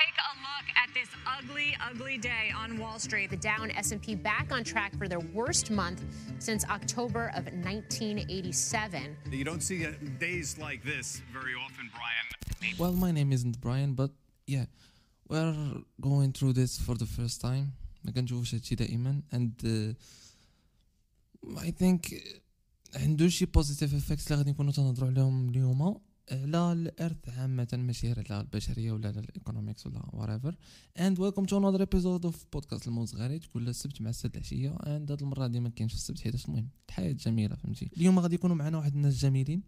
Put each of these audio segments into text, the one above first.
take a look at this ugly, ugly day on Wall Street. The Dow and S&P back on track for their worst month since October of 1987. You don't see uh, days like this very often, Brian. Well, my name isn't Brian, but yeah, we're going through this for the first time. ما كنشوفوش هادشي دائما and uh, I think عنده شي بوزيتيف افكتس اللي غادي نكونوا تنهضروا عليهم اليوم على ال Earth عامة ماشي غير على البشرية ولا على ال economics ولا whatever. And welcome to another episode of بودكاست الما و الزغاريت كل السبت مع السد العشية and هاد المرة هادي ما كاينش السبت حيت المهم. الحياة جميلة فهمتي. اليوم غادي يكونوا معنا واحد الناس جميلين.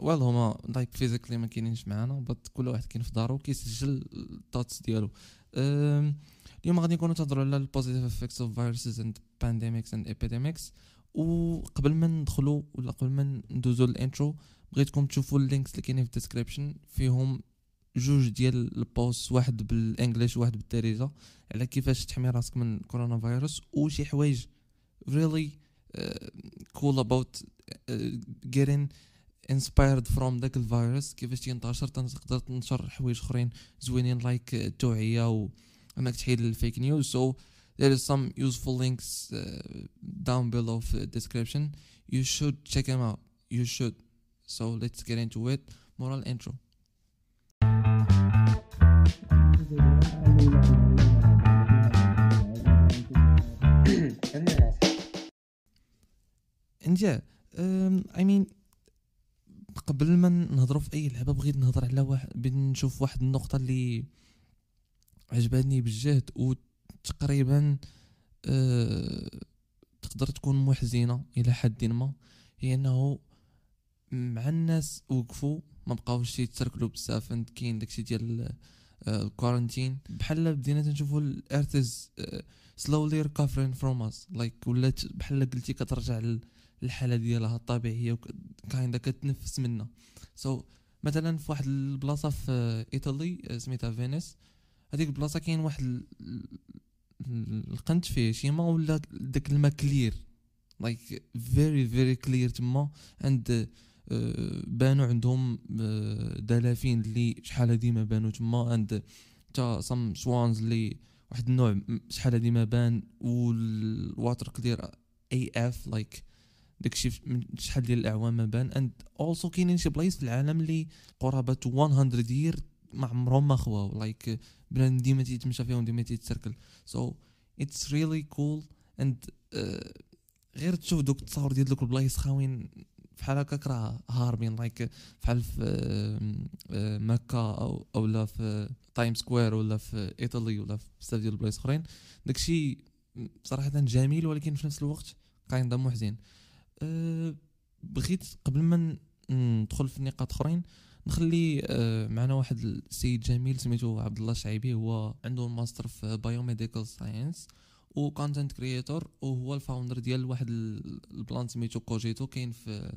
well هما like physically ما كاينينش معانا بس كل واحد كاين في دارو كيسجل ال thoughts ديالو. اليوم غادي نكونوا تهضروا على ال positive effects of viruses and pandemics and epidemics وقبل ما ندخلوا ولا قبل ما ندوزو لل intro بغيتكم تشوفوا ال links اللي كاينين في ال description فيهم جوج ديال ال post واحد بال English وواحد بالدارجه على كيفاش تحمي راسك من كورونا فيروس وشي حوايج really uh, cool about uh, getting inspired from داك الفيروس كيفاش تينتشر تقدر تنشر حوايج أخرين زوينين like التوعية و إنك تحيد ال fake news. So there is some useful links uh, down below في description you should check them out. You should. So let's get into it. Moral intro. and yeah um, I mean قبل ما نهضروا في أي لعبة بغيت نهضر على واحد نشوف واحد النقطة اللي عجبتني بالجهد وتقريبا أه تقدر تكون محزنة إلى حد ما هي إنه مع الناس وقفوا ما بقاوش يتسركلوا بزاف كاين داكشي ديال آه، ال quarantine بحال بدينا تنشوفوا ال Earth is slowly recovering from us like ولات بحال قلتي كترجع لل- للحالة ديالها الطبيعية و kinda كتنفس منها so so, مثلا في واحد البلاصة في إيطالي آه، سميتها فينيس. هذيك البلاصة كاين واحد ال- ال- القنت فيه شي ما ولا داك الماء clear. like very very clear تما. عند بانوا عندهم آه، دلافين اللي شحال هادي ما بانوا تما عند تا some swans اللي واحد النوع شحال هادي ما بان. و ال water clear AF like داكشي شحال ديال الأعوام ما بان. and also كاينين شي بلايص في العالم اللي قرابة 100 year ما عمرهم ما خواو. like بنادم ديما تيتمشى فيهم ديما تيتسركل. so it's really cool and غير تشوف دوك التصاور ديال دوك البلايص خاويين بحال هكاك راه هاربين like بحال في آه، آه، مكة أو أو لا في Times Square ولا في إيطالي ولا في بزاف ديال البلايص أخرين داكشي صراحة جميل ولكن في نفس الوقت كاين محزن أه بغيت قبل ما ندخل في نقاط أخرين نخلي معنا واحد السيد جميل سميتو عبد الله الشعيبي هو عنده ماستر في biomedical science و content creator وهو ال founder ديال واحد ال- البلان سميتو Cogito كاين في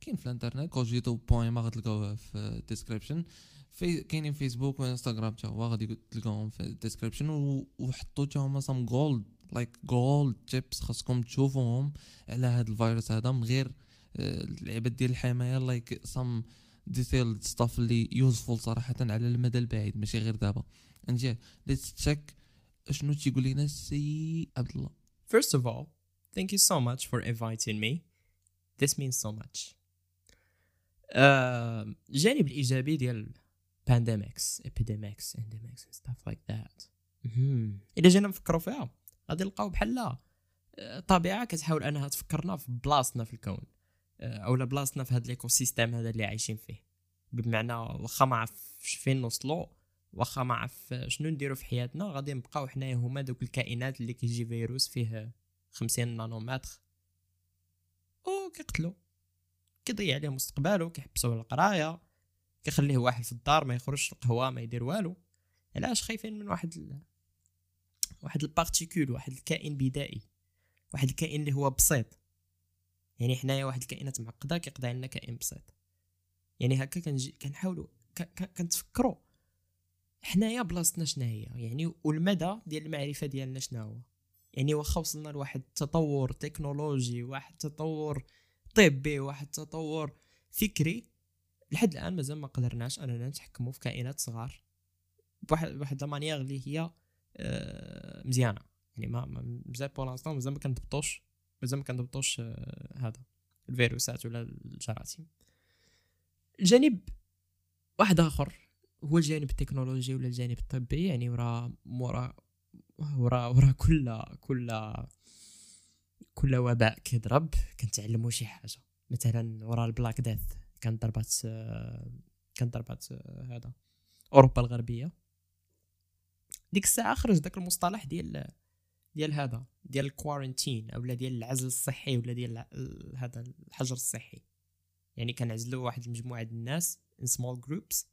كاين في الانترنت. Cogito point ma غتلقاوه في ال description في كاينين فيسبوك وانستغرام تا هو غادي تلقاوهم في ال description وحطوا تا هما some gold like gold tips خاصكم تشوفوهم على هذا الفيروس هذا من غير آه، اللعبات ديال الحماية like some detail stuff اللي useful صراحة على المدى البعيد ماشي غير دابا. and let's check شنو تيقول لنا السي عبد الله First of all, thank you so much for inviting me. This means so much. آه، الجانب الإيجابي ديال pandemics, epidemics, endemics and stuff like that. إلا جينا نفكروا فيها غادي نلقاو بحال آه، الطبيعة كتحاول أنها تفكرنا في بلاصتنا في الكون آه، أولا بلاصتنا في هذا ال ecosystem هذا اللي عايشين فيه بمعنى واخا ما عرفش فين نوصلوا واخا ما عرف شنو نديرو في حياتنا غادي نبقاو حنايا هما دوك الكائنات اللي كيجي فيروس فيه 50 نانومتر. أو كيقتلو. كيضيع عليه مستقبله كيحبسوه القرايه كيخليه واحد في الدار ما يخرجش القهوه ما يدير والو. علاش؟ خايفين من واحد ال... واحد particule واحد الكائن بدائي. واحد الكائن اللي هو بسيط. يعني حنايا واحد الكائنات معقدة كيقضي علينا كائن بسيط. يعني هكا كنجي كنحاولوا كنتفكروا حنايا بلاصتنا شنا هي يعني والمدى ديال المعرفة ديالنا شنا هو؟ يعني واخا وصلنا لواحد التطور تكنولوجي واحد التطور طبي واحد التطور فكري لحد الآن مازال ما قدرناش أننا نتحكموا في كائنات صغار بواحد بواحد la manière اللي هي آه، مزيانة. يعني ما مازال pour l'instant مازال ما كنضبطوش مازال ما كنضبطوش آه، هذا الفيروسات ولا الجراثيم. الجانب واحد آخر. هو الجانب التكنولوجي ولا الجانب الطبي؟ يعني ورا ورا ورا ورا كل كل كل وباء كيضرب كنتعلموا شي حاجة. مثلا ورا ال Black Death كانت ضربات كانت ضربات هذا أوروبا الغربية. ديك الساعة خرج داك المصطلح ديال ديال هذا ديال ال quarantine أولا ديال العزل الصحي ولا ديال ال- هذا الحجر الصحي. يعني كنعزلوا واحد المجموعة ديال الناس in small groups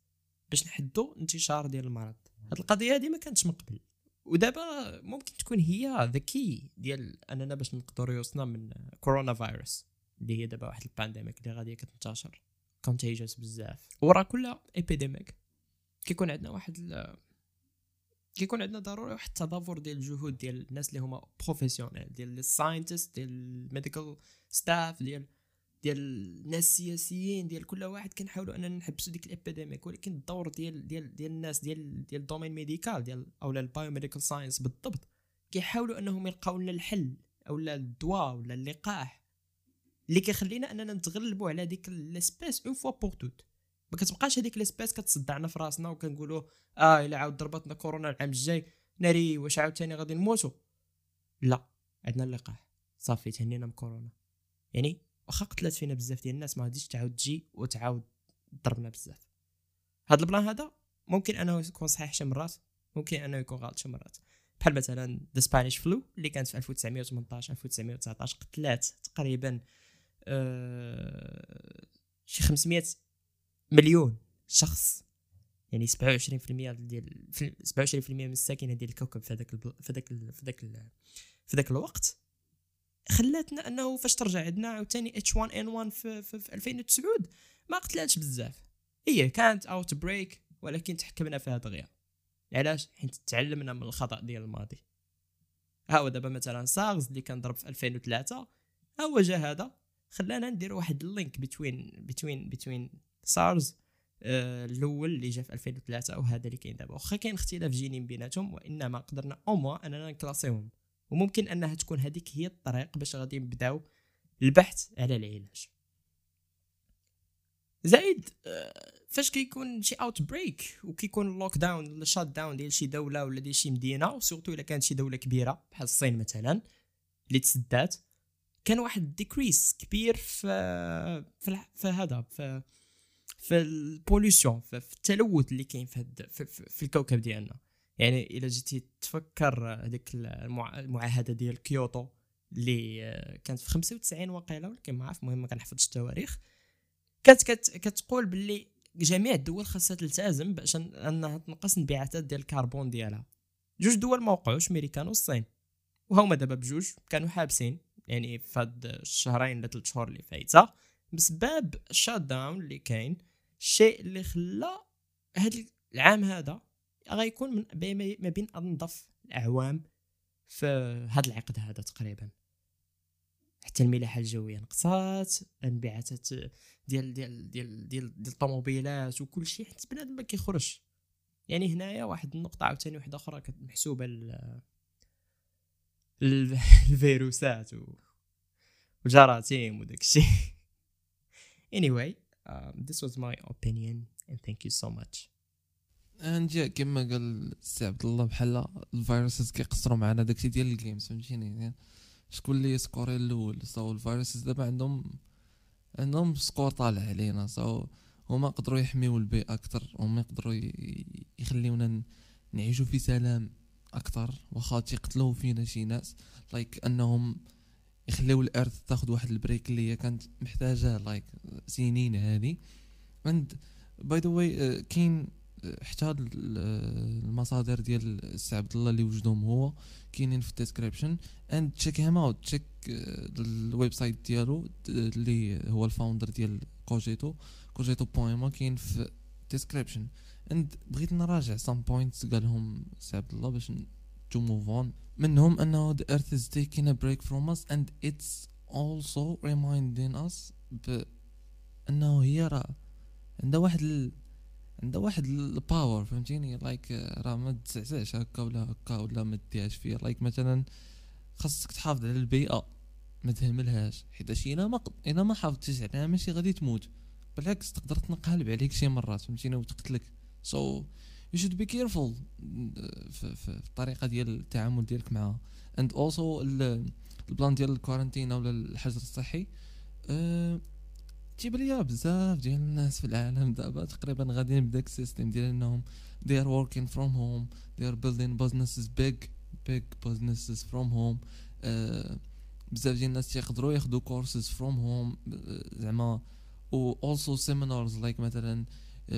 باش نحدوا انتشار ديال المرض. هاد القضية هذه ما كانتش من قبل. ودابا ممكن تكون هي the key ديال أننا باش نقدروا يوصلنا من كورونا فيروس اللي هي دابا واحد ال pandemic اللي غادي كتنتشر. contagious بزاف. ورا كل epidemic كيكون عندنا واحد كيكون عندنا ضروري واحد التضافر ديال الجهود ديال الناس اللي هما professionnel ديال ال scientists ديال ال medical staff ديال ديال الناس السياسيين ديال كل واحد كنحاولوا أننا نحبسوا ديك ال epidemic ولكن الدور ديال ديال ديال الناس ديال ديال ال fr domaine médical ديال اولا ال biomedical science بالضبط كيحاولوا أنهم يلقاو لنا الحل اولا الدواء ولا اللقاح اللي كيخلينا أننا نتغلبوا على ديك l'espèce une fois pour toutes ما كتبقاش هذيك l'espèce كتصدعنا في راسنا وكنقولوا آه إلا عاود ضربتنا كورونا العام الجاي ناري واش عاوتاني غادي نموتوا لا عندنا اللقاح. صافي تهنينا من كورونا. يعني واخا قتلت فينا بزاف ديال الناس ما غاديش تعاود تجي وتعاود تضربنا بزاف. هذا ال plan هذا ممكن أنه يكون صحيح شي مرات ممكن أنه يكون غلط شي مرات. بحال مثلا the Spanish flu اللي كانت في 1918 1919 قتلات تقريبا آه شي 500 مليون شخص. يعني 27% ديال في- 27% من الساكنة ديال الكوكب في هذاك في هذاك في ذاك ال- في ذاك الوقت. خلاتنا انه فاش ترجع عندنا عاوتاني H1N1 في, في, في 2009 ما قتلاتش بزاف. هي كانت outbreak ولكن تحكمنا فيها دغيا علاش؟ حيت تعلمنا من الخطأ ديال الماضي. ها هو دابا مثلا سارز اللي كان ضرب في 2003 ها هو جا هذا خلانا ندير واحد ال link between between between SARS آه، الأول اللي جا في 2003 وهذا اللي كاين دابا. واخا كاين اختلاف جيني بيناتهم وإنما قدرنا أو موا أننا نـ classer هم. وممكن أنها تكون هذيك هي الطريق باش غادي نبداو البحث على العلاج. زائد آه، فاش كيكون شي outbreak وكيكون lockdown ولا shutdown ديال شي دولة ولا ديال شي مدينة و surtout إلا كانت شي دولة كبيرة بحال الصين مثلا اللي تسدات كان واحد decrease كبير في في, في هذا في في ال pollution في, التلوث اللي كاين في, في, في الكوكب ديالنا. يعني الا جيتي تفكر هذيك المع- المعاهدة ديال كيوتو اللي آه، كانت في 95 وقيلة ولكن ما عرف المهم ما كنحفظش التواريخ. كانت كت كتقول باللي جميع الدول خاصها تلتزم باش أنها تنقص انبعاثات ديال الكربون ديالها. جوج دول ما وقعوش امريكان والصين. وهما دابا بجوج كانوا حابسين يعني في هاد الشهرين ولا ثلاث شهور اللي فايتة بسبب ال shutdown اللي كاين الشيء اللي خلى هاد العام هذا غيكون من ما بين أنظف الأعوام في هذا العقد هذا تقريبا. حتى الملاحة الجوية نقصات أنبعاثات ديال ديال ديال ديال ديال الطوموبيلات وكل شيء حتى بنادم ما كيخرجش. يعني هنايا واحد النقطة عاوتاني محسوبة ل ال- الفيروسات و- والجراثيم وداك الشيء anyway um, this was my opinion and thank you so much. نجي كما قال السي عبد الله بحال ال viruses كيقصروا معنا داكشي ديال ال games فهمتيني؟ يعني شكون اللي scora الأول؟ so ال viruses دابا عندهم عندهم score طالع علينا so هما يقدروا يحميو البيئة أكثر هما يقدروا يخليونا نعيشوا في سلام أكثر واخا تيقتلوا فينا شي ناس like أنهم يخليو ال Earth تاخذ واحد ال break اللي هي كانت محتاجة like سنين هذه and by the way كاين حتى آه، المصادر ديال السي عبد الله اللي وجدهم هو كاينين في ال description. and check him out check ال website ديالو اللي هو ال founder ديال كوجيتو كوجيتو بويما كاين في ال description. and بغيت نراجع some points قالهم سي عبد الله باش to move on منهم أنه the earth is taking a break from us and it's also reminding us ب أنه هي راه عندها واحد ال... عندها واحد ال power فهمتيني؟ like راه ما تزعزعش هكا ولا هكا ولا ما ديهاش فيها like مثلا خاصك تحافظ على البيئة ما تهملهاش. حيت الا ما الا ما حافظتيش عليها ماشي غادي تموت. بالعكس تقدر تنقلب عليك شي مرات فهمتيني؟ وتقتلك. so you should be careful في, الطريقة ديال التعامل ديالك معها and also البلان ديال الكورنتينا ولا الحجر الصحي أه تيبان ليا بزاف ديال الناس في العالم دابا تقريبا غاديين بداك system ديال إنهم they are working from home they are building businesses big big businesses from home. uh, بزاف ديال الناس تيقدروا ياخذوا courses from home زعما و also seminars like مثلا uh,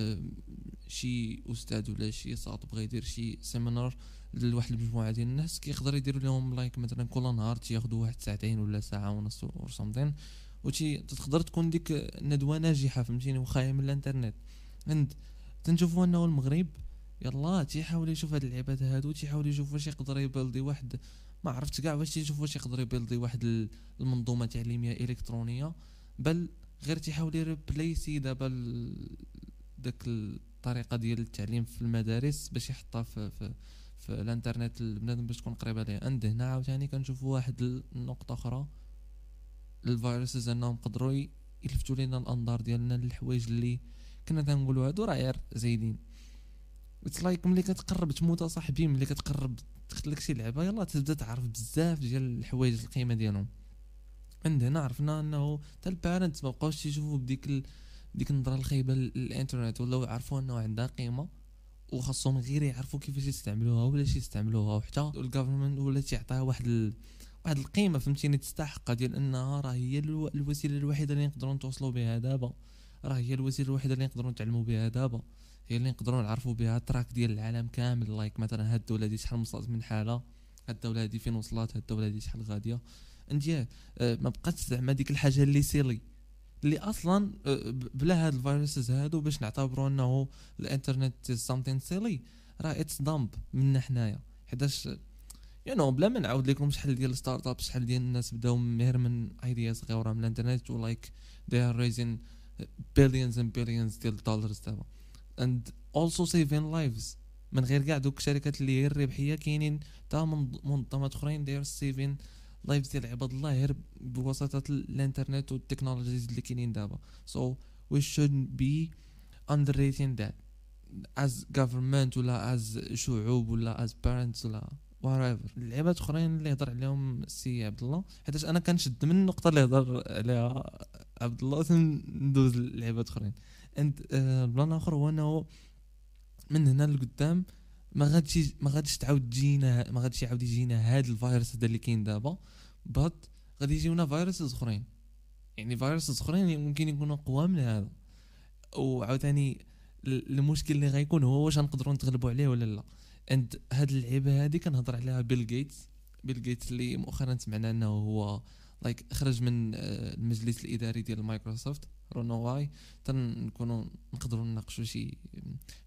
شي أستاذ ولا شي صاط بغى يدير شي seminar لواحد المجموعة ديال الناس كيقدر يديروا لهم like مثلا كل نهار تياخذوا واحد ساعتين ولا ساعة ونص or something وتي تقدر تكون ديك ندوة ناجحة فهمتيني؟ واخا هي من الانترنت. and تنشوفوا انه المغرب يلا تيحاول يشوف هاد اللعيبات هادو تيحاول يشوف واش يقدر يبلدي واحد ما عرفت كاع واش تيشوف واش يقدر يبلدي واحد المنظومة تعليمية إلكترونية. بل غير تيحاول يريبلاسي دابا داك الطريقة ديال التعليم في المدارس باش يحطها في, في في الانترنت البنادم باش تكون قريبة ليه and هنا عاوتاني كنشوفوا واحد النقطه أخرى. ال viruses انهم قدروا يلفتوا لينا الأنظار ديالنا للحوايج اللي كنا تنقولوا هادو راه غير زايدين. it's like ملي كتقرب تموت صاحبي ملي كتقرب تختلك شي لعبة يلا تبدا تعرف بزاف ديال الحوايج القيمة ديالهم. and حنا عرفنا أنه حتى ال parents ما بقاوش تيشوفوا بديك ال... ديك النظرة الخايبة للإنترنت ولاو عرفوا أنه عندها قيمة وخاصهم غير يعرفوا كيفاش يستعملوها ولا يستعملوها وحتى ال government ولا تيعطيها واحد ال... واحد القيمة فهمتيني؟ تستحق ديال أنها راه هي الوسيلة الوحيدة اللي نقدروا نتواصلوا بها دابا. راه هي الوسيلة الوحيدة اللي نقدروا نتعلموا بها دابا. هي اللي نقدروا نعرفوا بها ال track ديال العالم كامل. like مثلا هاد الدولة دي شحال وصلت من حالة هاد الدولة هادي فين وصلت هاد الدولة هادي شحال غادية. and آه، ما بقاتش زعما ديك الحاجة اللي silly اللي أصلا آه، بلا هاد ال viruses هادو باش نعتبروا أنه الإنترنت something silly راه it's dumb منا حنايا حيتاش you know بلا ما نعاود لكم شحال ديال startup شحال ديال الناس بداو غير من idea صغيره من الإنترنت و like they are raising billions and billions ديال ال dollars دابا. And also saving lives. من غير كاع دوك الشركات اللي هي الربحية كاينين تا منظمات أخرين they are saving lives ديال عباد الله غير بواسطة الإنترنت وال technologies اللي كاينين دابا. So we shouldn't be underrating that. As government ولا as شعوب ولا as parents ولا whatever. اللعيبات اخرين اللي هضر عليهم السي عبد الله. حيت أنا كنشد من النقطة اللي هضر عليها عبد الله ندوز للعيبات اخرين and بلان آخر هو أنه من هنا لقدام ما غاديش ما غاديش تعاود تجينا ما غاديش يعاود يجينا هاد الفيروس هذا اللي كاين دابا. but غادي يجيونا viruses أخرين. يعني viruses أخرين ممكن يكونوا اقوى من هذا. وعاوتاني المشكل اللي غيكون هو واش نقدروا نتغلبوا عليه ولا لا. and هاد اللعيبة هادي كنهضر عليها بيل جيتس بيل جيتس اللي مؤخرا سمعنا إنه هو like like خرج من آه، المجلس الإداري ديال مايكروسوفت رانا واي تنكونوا نقدروا نناقشوا شي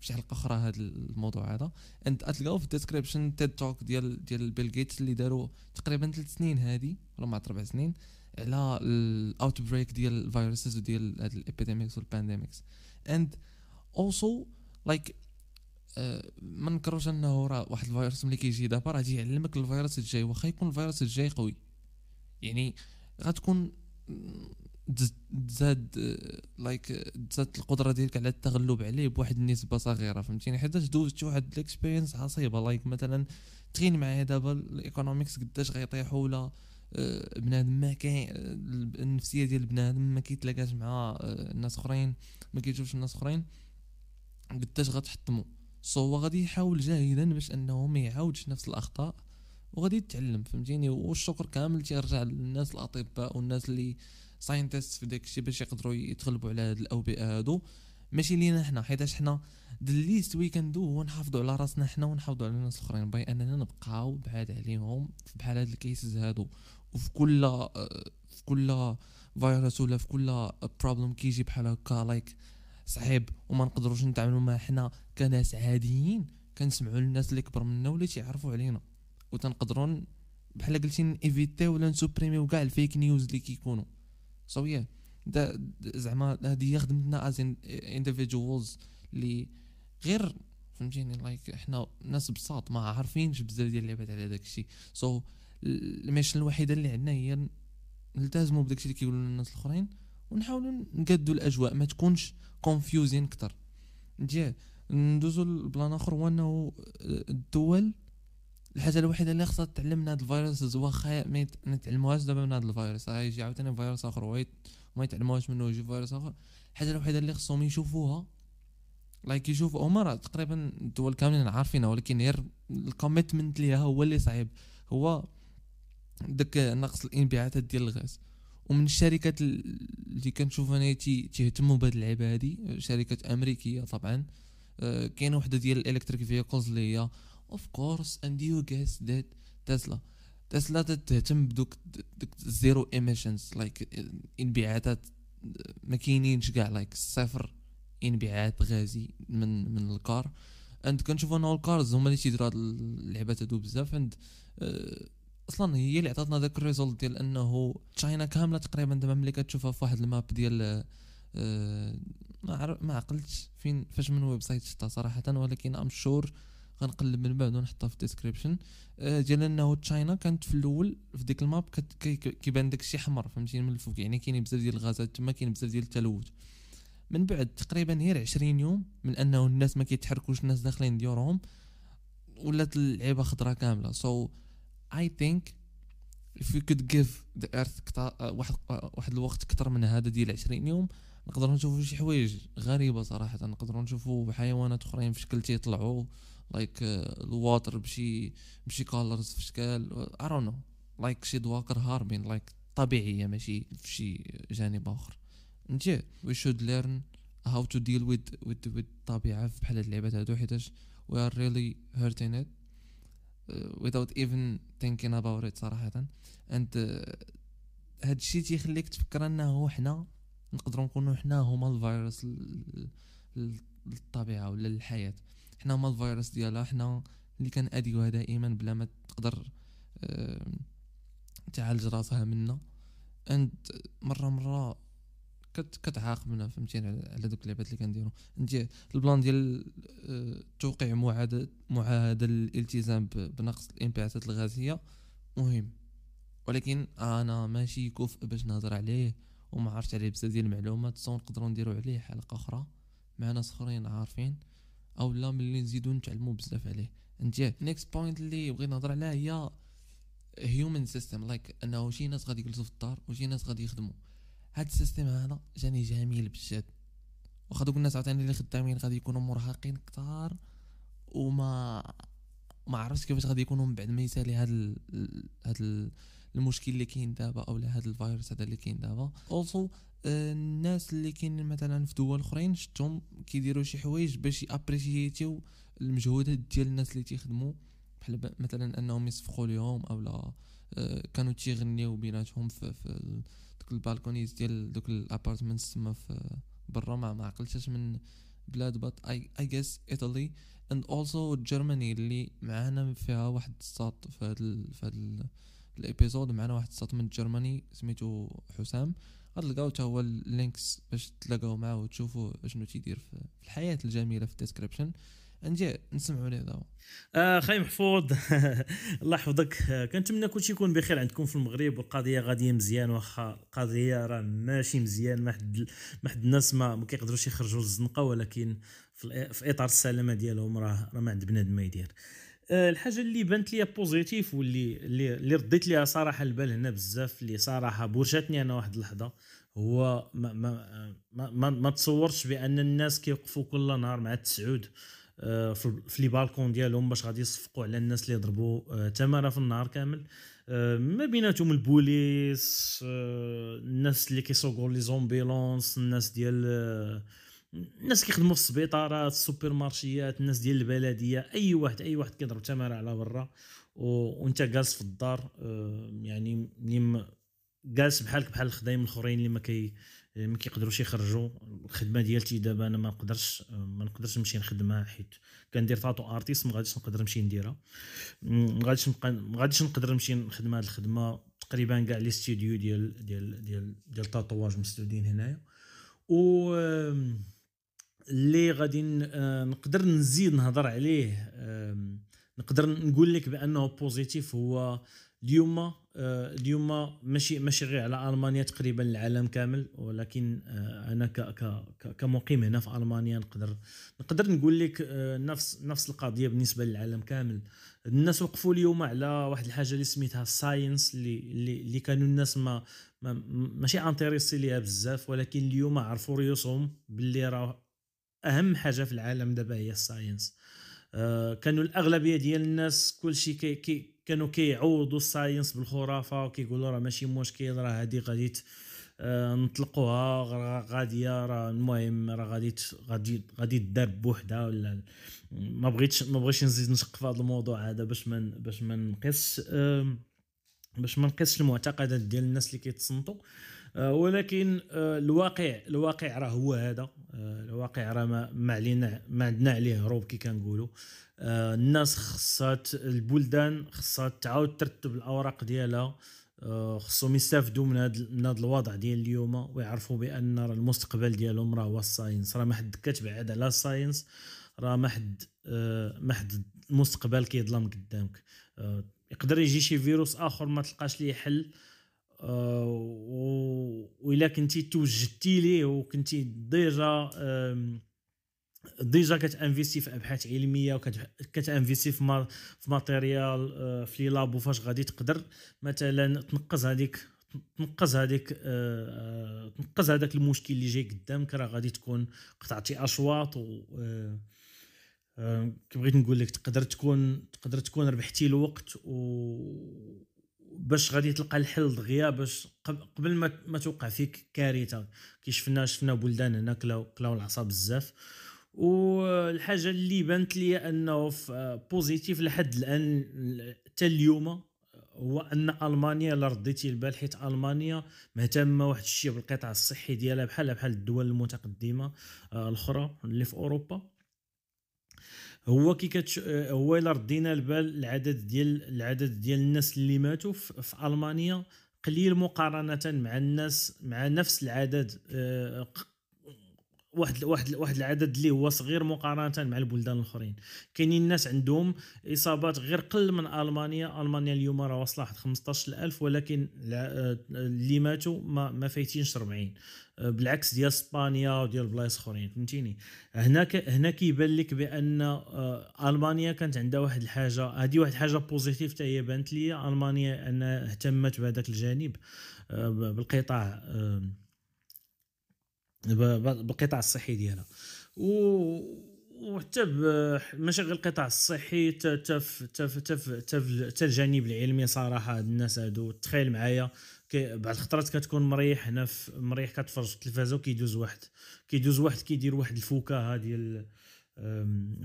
شي حلقة أخرى هذا الموضوع هذا. and تلقاو في ال description TED talk ديال ديال بيل جيتس اللي داروا تقريبا ثلاث سنين هذه ولا مع أربع سنين على ال outbreak ديال ال viruses وديال هاد ال epidemics وال pandemics and also like ما نكروش أنه راه واحد الفيروس ملي كيجي دابا راه يعلمك الفيروس الجاي واخا يكون الفيروس الجاي قوي. يعني غتكون تزاد like تزاد القدرة ديالك على التغلب عليه بواحد النسبة صغيرة فهمتيني؟ حيت دوزت واحد ال experience عصيبة like مثلا تخيل معايا دابا ال economics قداش غيطيحوا ولا آه، بنادم ما كاين النفسية ديال بنادم ما كيتلاقاش مع آه، الناس أخرين ما كيشوفش الناس أخرين قداش غتحطموا so هو غادي يحاول جاهدا باش أنه ما يعاودش نفس الأخطاء وغادي يتعلم فهمتيني؟ والشكر كامل تيرجع للناس الأطباء والناس اللي scientists في داك الشيء باش يقدروا يتغلبوا على هاد الأوبئة هادو. ماشي لينا حنا حيت حنا the least we can do هو نحافظوا على راسنا حنا ونحافظوا على الناس الأخرين by أننا نبقاو بعاد عليهم بحال هاد ال cases هادو. وفي كل في كل فيروس ولا في كل problem كيجي بحال هكا like صعيب وما نقدروش نتعاملوا معاه حنا كناس عاديين كنسمعوا للناس اللي كبر منا ولا تيعرفوا علينا. وتنقدروا بحال قلتي ايفيتيو ولا نسوبريميو كاع ال fake news اللي كيكونوا. So yeah زعما هذه هي خدمتنا as individuals اللي غير فهمتيني like إحنا ناس بساط ما عارفينش بزاف ديال اللعبات على داك الشيء. so ال mission الوحيدة اللي عندنا هي نلتزموا بداك الشيء اللي كيقولوا لنا الناس الأخرين ونحاولوا نقادوا الأجواء ما تكونش confusing أكثر ندوزو لبلان آخر هو إنه الدول الحاجة الوحيدة اللي خصها تعلم من هذا الفيروس واخا ما يتعلموهاش دابا من هذا الفيروس. راه يجي عاوتاني فيروس آخر وما يت- وما يتعلموهاش منه يجي فيروس آخر. الحاجة الوحيدة اللي خصهم يشوفوها like يشوفوا هما راه تقريبا الدول كاملين عارفينها ولكن غير ال commitment ليها هو اللي صعيب. هو داك نقص الانبعاثات ديال الغاز. ومن الشركات اللي كنشوف أنا تي- تيهتموا بهاد اللعبه هادي شركات أمريكية طبعا. آه، كاينة وحدة ديال ال electric vehicles اللي هي of course and you guess that تسلا تسلا تهتم بدوك دوك zero emissions like انبعاثات ما كاينينش كاع like صفر انبعاث غازي من من ال car. and كنشوف انه ال cars هما اللي تيديروا هاد اللعبات هادو بزاف. and آه، أصلا هي اللي عطاتنا داك ال result ديال إنه China كاملة تقريبا دابا ملي كتشوفها في واحد ال map ديال آه، ما عرف ما عقلتش فين فاش من website شفتها صراحة ولكن I'm sure غنقلب من بعد ونحطها في ال description ديال إنه China كانت في الأول في ديك ال map كيبان داك الشيء حمر فهمتيني من الفوق. يعني كاينين بزاف ديال الغازات تما كاين بزاف ديال التلوث. من بعد تقريبا غير 20 يوم من أنه الناس ما كيتحركوش الناس داخلين ديورهم ولات اللعيبة خضراء كاملة. so I think if we could give the earth كتار واحد آه، واحد الوقت أكثر من هذا ديال 20 يوم نقدروا نشوفوا شي حوايج غريبة صراحة نقدروا نشوفوا حيوانات أخرين في شكل تيطلعوا like ال water بشي بشي colors في don't know like شي دواكر هاربين like طبيعية ماشي في شي جانب آخر. we should learn how to deal with with with الطبيعه بحال هاد اللعبات هادو حيتاش are really hurting it uh, without even thinking about it صراحة. And uh, هاد الشيء تيخليك تفكر أنه حنا نقدروا نكونوا حنا هما الفيروس للطبيعه ولا للحياه حنا هما الفيروس ديالها حنا اللي كنأديوها دائما بلا ما تقدر آه، تعالج راسها منا. and مرة مرة كت كتعاقبنا فهمتيني على دوك اللعبات اللي كنديرو and البلان ديال آه، توقيع معاهده معاهدة الالتزام ب- بنقص الانبعاثات الغازية مهم. ولكن أنا ماشي كفء باش نهضر عليه. وما عرفت عليه بزاف ديال المعلومات so نقدروا نديرو عليه حلقة أخرى مع ناس أخرين عارفين أو لا ملي نزيدو نتعلمو بزاف عليه. and next point اللي بغيت نهضر عليها هي human system like أنه شي ناس غادي يجلسوا في الدار وشي ناس غادي يخدموا هاد السيستم هذا جاني جميل بجد. واخا دوك الناس عاوتاني اللي خدامين غادي يكونوا مرهقين كتار وما ما عرفتش كيفاش غادي يكونوا من بعد. ما يسالي هاد ال... هاد ال... المشكل اللي كاين دابا أو هاد الفيروس هذا اللي كاين دابا. also الناس اللي كاينين مثلا في دول أخرين شفتهم كيديروا شي حوايج باش ي appreciateيو المجهودات ديال الناس اللي تيخدموا بحال مثلا أنهم يصفقوا ليهم أو لا آه، كانوا تيغنيو بيناتهم في, في دوك ال balconies ديال دوك ال apartments تما في برا. ما عقلتش من بلاد but I guess Italy and also Germany اللي معانا فيها واحد الساط في ال- في هاد ال episode معنا واحد من Germany سميتو حسام. غتلقاو حتى هو ال links باش تلاقاو معاه وتشوفوا شنو تيدير في الحياة الجميلة في ال description. نجي نسمعوا ليه دابا آه خاي محفوظ. الله يحفظك. آه، كنتمنى كلشي يكون بخير عندكم في المغرب. والقضية غادية مزيان واخا القضية راه ماشي مزيان. ما حد ما حد الناس ما, كيقدروش يخرجوا للزنقة ولكن في, في إطار السلامة ديالهم راه راه ما عند بنادم ما يدير. الحاجة اللي بانت ليا positive واللي اللي, رديت ليها صراحة البال هنا بزاف اللي صراحة بورشاتني أنا واحد اللحظة هو ما ما ما, ما, ما تصورش بأن الناس كيوقفوا كل نهار مع التسعود آه، في les balcons ديالهم باش غادي يصفقوا على الناس اللي يضربوا آه، تمارة في النهار كامل. آه، ما بيناتهم البوليس آه، الناس اللي كيسوقوا les ambulances الناس ديال آه، الناس كيخدموا في السبيطارات السوبر مارشيات الناس ديال البلدية أي واحد أي واحد كيضرب تمارة على برا وأنت جالس في الدار آه، يعني ما- جالس بحالك بحال الخدايم الأخرين اللي ما كي ما كيقدروش يخرجوا. الخدمة ديالتي دابا أنا ما نقدرش ما نقدرش نمشي نخدمها حيت كندير tattoo artist ما غاديش نقدر نمشي نديرها. ما غاديش ما غاديش نقدر نمشي نخدم هذه الخدمة تقريبا كاع les studios ديال ديال ديال ديال التاتواج مسدودين هنايا. و اللي غادي آه، نقدر نزيد نهضر عليه نقدر نقول لك بأنه positive هو اليوم آه، اليوم ماشي ماشي غير على ألمانيا تقريبا العالم كامل ولكن آه، أنا ك كمقيم هنا في ألمانيا نقدر نقدر نقول لك نفس نفس القضية بالنسبة للعالم كامل. الناس وقفوا اليوم على واحد الحاجة اللي سميتها ال science اللي اللي, كانوا الناس ما ماشي intéressés ليها بزاف ولكن اليوم عرفوا ريوسهم باللي راه أهم حاجة في العالم دابا هي ال science. آه كانوا الأغلبية ديال الناس كلشي كي كي كانوا كيعوضوا ال science بالخرافة وكيقولوا راه ماشي مشكل راه هذه غادي آه نطلقوها غادية راه المهم راه غادي غادي غادي بوحدها ولا ما بغيتش ما بغيتش نزيد نشق في هذا الموضوع هذا باش ما باش ما نقص آم، باش ما نقصش المعتقدات ديال الناس اللي كيتصنتوا آه، ولكن آه، الواقع الواقع راه هو هذا. آه، الواقع راه ما, ما علينا ما عندنا عليه هروب كي كنقولوا. آه، الناس خصها ت- البلدان خصها تعاود ترتب الأوراق ديالها. آه، خصهم يستافدوا من هذا من هذا الوضع ديال اليوم ويعرفوا بأن المستقبل ديالهم راه هو ال science. راه ما حد كتبعد على ال science راه ما حد آه، ما حد المستقبل كيظلم قدامك. آه، يقدر يجي شي فيروس آخر ما تلقاش ليه حل. آه، و- وإلا كنتي توجدتي ليه وكنتي déjà déjà كت investi في أبحاث علمية وكت investi في في matériel آه، في les labos فاش غادي تقدر. مثلا تنقص هذيك تنقص هذيك آه، تنقص هذاك المشكل اللي جاي قدامك. راه غادي تكون قطعتي أشواط و كي بغيت نقول لك تقدر تكون تقدر تكون ربحتي الوقت و باش غادي تلقى الحل دغيا باش قب- قبل ما ما توقع فيك كارثة. كي شفنا شفنا بلدان هنا كلاو كلاو العصا بزاف. والحاجة اللي بانت لي أنه في positive لحد الآن حتى اليوم هو أن ألمانيا الا رديتي البال حيت ألمانيا مهتمة واحد الشيء بالقطاع الصحي ديالها بحال بحال الدول المتقدمة آه، الأخرى اللي في أوروبا. هو كي كتش... آه، هو إلا ردينا البال العدد ديال العدد ديال الناس اللي ماتوا في, ألمانيا قليل مقارنة مع الناس مع نفس العدد آه، واحد واحد واحد العدد اللي هو صغير مقارنة مع البلدان الأخرين. كاينين الناس عندهم إصابات غير قل من ألمانيا. ألمانيا اليوم راه واصلة واحد 15000 ولكن آه، اللي ماتوا ما ما فايتينش 40 آه، بالعكس ديال إسبانيا وديال بلايص أخرين فهمتيني؟ هنا ك... هنا كيبان لك بأن آه، ألمانيا كانت عندها واحد الحاجة هذه واحد الحاجة positive حتى هي بانت لي ألمانيا أنها اهتمت بهذاك الجانب بالقطاع بالقطاع الصحي ديالها. و وحتى غير القطاع الصحي في- تا الجانب العلمي صراحة هاد الناس هادو تخيل معايا. بعض الخطرات كتكون مريح هنا مريح كتفرج التلفازة وكيدوز واحد. كيدوز واحد كيدير واحد الفكاهه ديال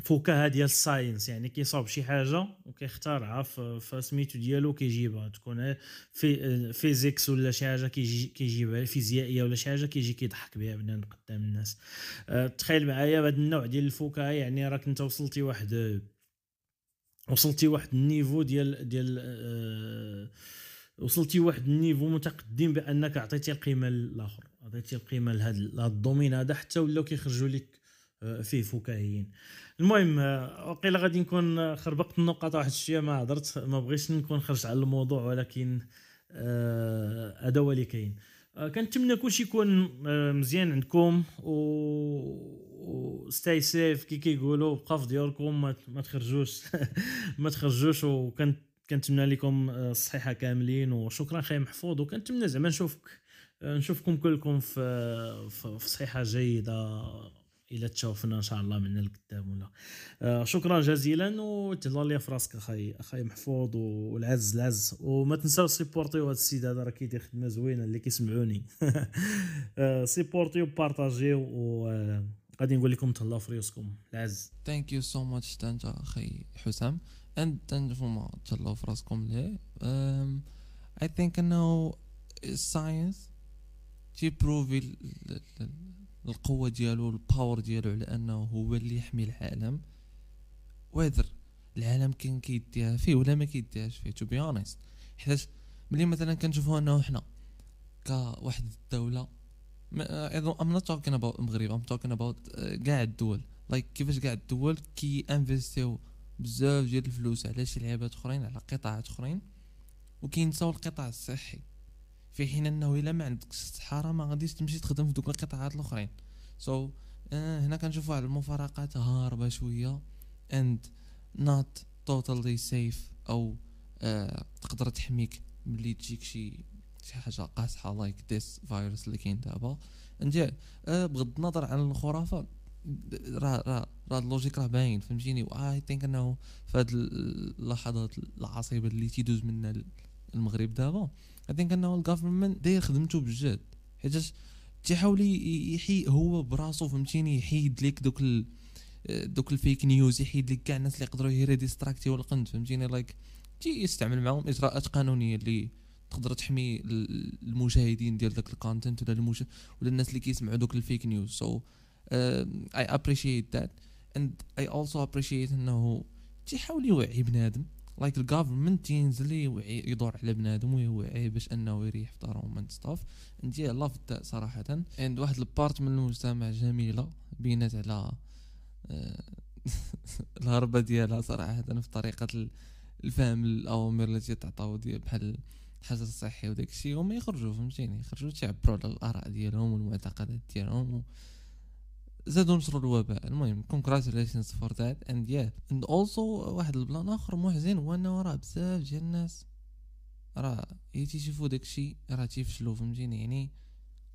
فكاهه ديال ال science يعني كيصاوب شي حاجة وكيختارها في سميتو ديالو كيجيبها. تكون في physics ولا شي حاجة كيجي كيجيبها فيزيائية ولا شي حاجة كيجي كيضحك بها بنا قدام الناس. أه، تخيل معايا بهذا النوع ديال الفكاهه يعني راك انت وصلتي واحد وصلتي واحد ال niveau ديال ديال أه، وصلتي واحد niveau متقدم بأنك عطيتي القيمة للآخر عطيتي القيمة لهذا ال domaine هذا حتى ولاو كيخرجوا لك فيه فكاهيين. المهم آه، وقيلا غادي نكون آه، خربقت النقاط واحد الشويه ما هضرت ما بغيتش نكون خرجت على الموضوع ولكن آه، هذا هو اللي كاين. آه، كنتمنى كلشي يكون آه، مزيان عندكم و stay safe كي كيقولوا بقى في ديالكم ما تخرجوش ما تخرجوش وكنت كنتمنى لكم آه، الصحيحه كاملين وشكرا خي محفوظ وكنتمنى زعما نشوفك آه، نشوفكم كلكم في في صحيحة جيدة. إلى تشوفنا إن شاء الله من القدام ولا. آه، شكرا جزيلا وتهلا لي في راسك أخي أخي محفوظ والعز العز. وما تنساو supportيو هذا السيد هذا راه كيدير خدمة زوينة اللي كيسمعوني. آه، supportيو partageيو وغادي نقول لكم تهلاو في ريوسكم. العز. Thank you so much and أخي حسام. and أنتم تهلاو في راسكم ليه. I think انه ال science تي prove ال- ال- ال- القوة ديالو ال power ديالو على أنه هو اللي يحمي العالم. whether العالم كان كيديها فيه ولا ما كيديهاش فيه to be honest حيت ملي مثلا كنشوفوا أنه حنا كواحد الدولة I'm not talking about المغرب I'm talking about كاع الدول. like كيفاش كاع الدول كي investيو بزاف ديال الفلوس على شي لعبات أخرين على قطاعات أخرين وكينساو القطاع الصحي. في حين إنه إلا ما عندكش الصحه راه ما غاديش تمشي تخدم في دوك القطاعات الأخرين. so so, آه هنا كنشوفوا واحد المفارقات هاربة شوية. And not totally safe أو آه تقدر تحميك ملي تجيك شي شي حاجة قاصحة like this فيروس اللي كاين دابا. انت آه بغض النظر عن الخرافة راه راه راه اللوجيك راه باين فهمتيني؟ واي ثينك إنه في هاد اللحظات العصيبة اللي تيدوز منا المغرب دابا. اي ثينك انه داير خدمته بجد. حيتاش تيحاول يحي هو براسو فهمتيني يحيد ليك دوك ال دوك الفيك نيوز يحيد لك كاع الناس اللي يقدروا يري ديستراكتيو القند فهمتيني؟ لايك تي يستعمل معاهم إجراءات قانونية اللي تقدر تحمي المشاهدين ديال داك ال content ولا المش... ولا الناس اللي كيسمعوا دوك ال fake news so I appreciate that and I also appreciate إنه تيحاول يوعي بنادم. like ال government تينزل يوعي يدور على بنادم ويوعيه باش أنه يريح في دارهم and stuff and love صراحة. and واحد ال part من المجتمع جميلة بينات على آه، الهربة ديالها صراحة في طريقة الفهم الأوامر التي تعطاو ديال بحال الحجر الصحي وداك الشيء. هما يخرجوا فهمتيني؟ يخرجوا تعبروا على الآراء ديالهم والمعتقدات ديالهم زادوا نشروا الوباء. المهم congratulations for that and yeah and also واحد ال plan آخر محزن هو انه راه بزاف ديال الناس. راه تيشوفوا داكشي راه تيفشلوا فهمتيني؟ يعني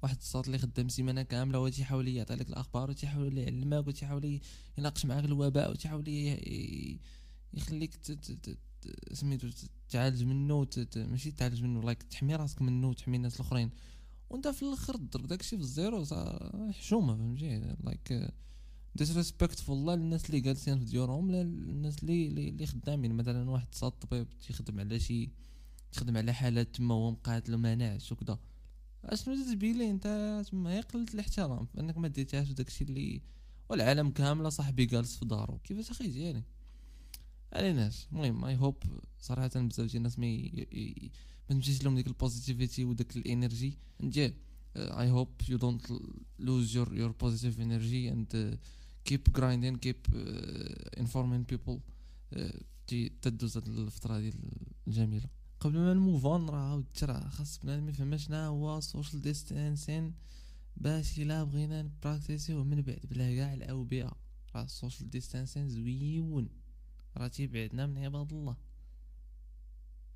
واحد الصوت اللي خدام سيمانة كاملة وتيحاول يعطي لك الأخبار وتيحاول يعلمك وتيحاول يناقش معاك الوباء وتيحاول يخليك سميتو تعالج منه ماشي تعالج منه like تحمي راسك منه وتحمي الناس الأخرين. وانت في الآخر ضرب داكشي في الزيرو حشومة فهمتي؟ like disrespectful لا للناس اللي جالسين في ديورهم لا للناس اللي اللي خدامين. مثلا واحد صاد طبيب تيخدم على شي تخدم على حالات تما وهو مقاتل وما ناعش وكذا اشنو تتبين أنت؟ تما هي قلة الاحترام أنك ما ديتهاش داكشي اللي والعالم كامله صاحبي جالس في دارو. كيفاش أخي يعني؟ عليناش. المهم I hope صراحة بزاف ديال الناس ما ما لهم ديك ال positivity وديك ال energy and I hope you don't lose your your positive energy and keep grinding keep informing people تدوز هاد الفترة ديال الجميله قبل ما ن move on راه راه خاص بنادم يفهم شنو هو social distancing باش إلا بغينا ن practice يوه من بعد بلا كاع الأوبئة. راه ال social distancing زويون. راه تيبعدنا من عباد الله.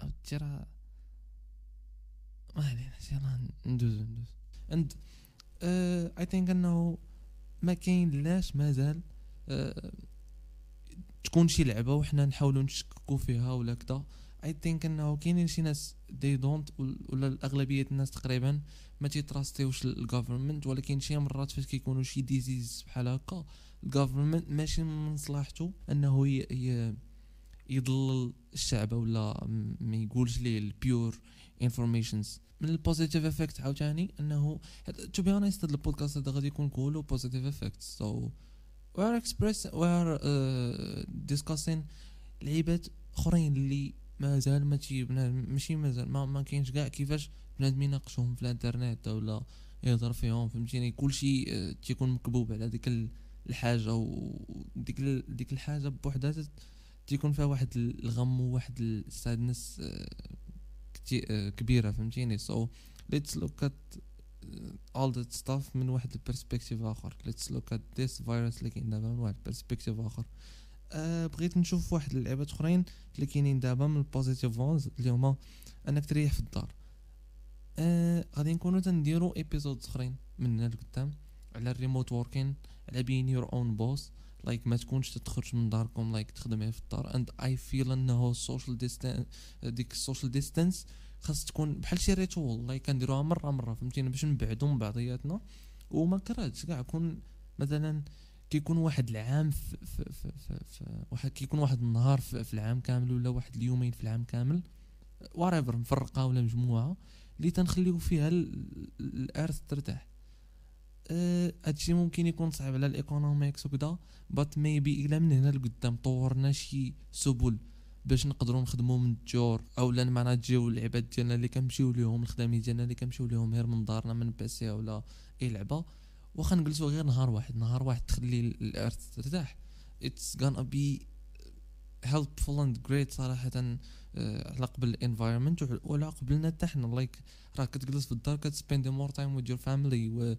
عاودتي راه ما علينا يلا ندوز ندوز and I think أنه ما كاين لاش مازال uh, تكون شي لعبة وحنا نحاولوا نشككوا فيها ولا كذا I think أنه كاينين شي ناس they don't ولا الأغلبية الناس تقريبا ما تي trust يوش ال government ولكن شي مرات فاش كيكونوا شي disease بحال هكا ال government ماشي من مصلحته أنه ي... يضلل الشعب ولا ما يقولش ليه ال pure informations من ال positive effect عاوتاني أنه to be honest هذا البودكاست هذا غادي يكون كله positive effect so we are express we are discussing لعيبات أخرين اللي مازال ما تي ماشي مازال ما, ما كاينش كاع كيفاش بنادم يناقشهم في الانترنت ولا يهضر فيهم فهمتيني؟ كلشي uh, تيكون مكبوب على ديك الحاجة وديك ديك الحاجة بوحدها تيكون فيها واحد الغم وواحد ال sadness آه، كبيرة فهمتيني؟ so let's look at all that stuff من واحد ال perspective آخر. let's look at this virus اللي كاين دابا من واحد ال perspective آخر. أه بغيت نشوف واحد اللعبات اخرين اللي كاينين دابا من ال positive things اللي هما أنك تريح في الدار. أه غادي نكونو تنديرو episode اخرين من هنا لقدام على ال remote working على being your own boss like ما تكونش تخرج من داركم like تخدم في الدار. and I feel إنه ال social distance ديك ال social distance خاص تكون بحال شي ritual like كنديروها مرة مرة فهمتيني باش نبعدو من بعضياتنا. وما كرهتش كاع كون مثلا كيكون واحد العام في, في, في, في, في واحد كيكون واحد النهار في, في العام كامل ولا واحد اليومين في العام كامل. whatever مفرقة ولا مجموعة. اللي تنخليو فيها ال earth ترتاح. هادشي ممكن يكون صعب على ال economics وكذا but maybe إلى من هنا لقدام طورنا شي سبل باش نقدروا نخدموا من الديور أولا ن manage يو العباد ديالنا اللي كنمشيو ليهم الخدامين ديالنا اللي كنمشيو ليهم غير من دارنا من PC ولا أي لعبة. واخا نجلسوا غير نهار واحد نهار واحد تخلي ال earth ترتاح. It's gonna be helpful and great صراحة آه، على قبل ال environment وعلى قبلنا حتى حنا like راك كتجلس في الدار كت spend more time with your family و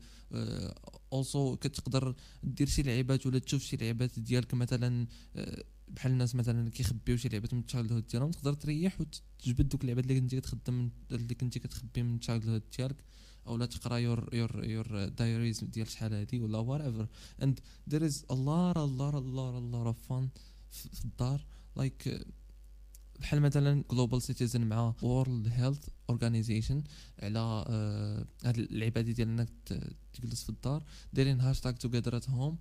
also كتقدر دير شي لعيبات ولا تشوف شي لعيبات ديالك مثلا آه، بحال الناس مثلا اللي كيخبيو شي لعبات من ال childhood ديالهم. تقدر تريح وتجبد دوك اللعبات اللي كنتي كتخدم اللي كنتي كتخبي من ال childhood ديالك اولا تقرأ your your your diaries ديال شحال هادي ولا whatever and is a lot a lot a lot a lot of fun في في الدار. like بحال مثلا Global Citizen مع World Health Organization على آه، هاد اللعبة ديال إنك تجلس في الدار دايرين hashtag together at home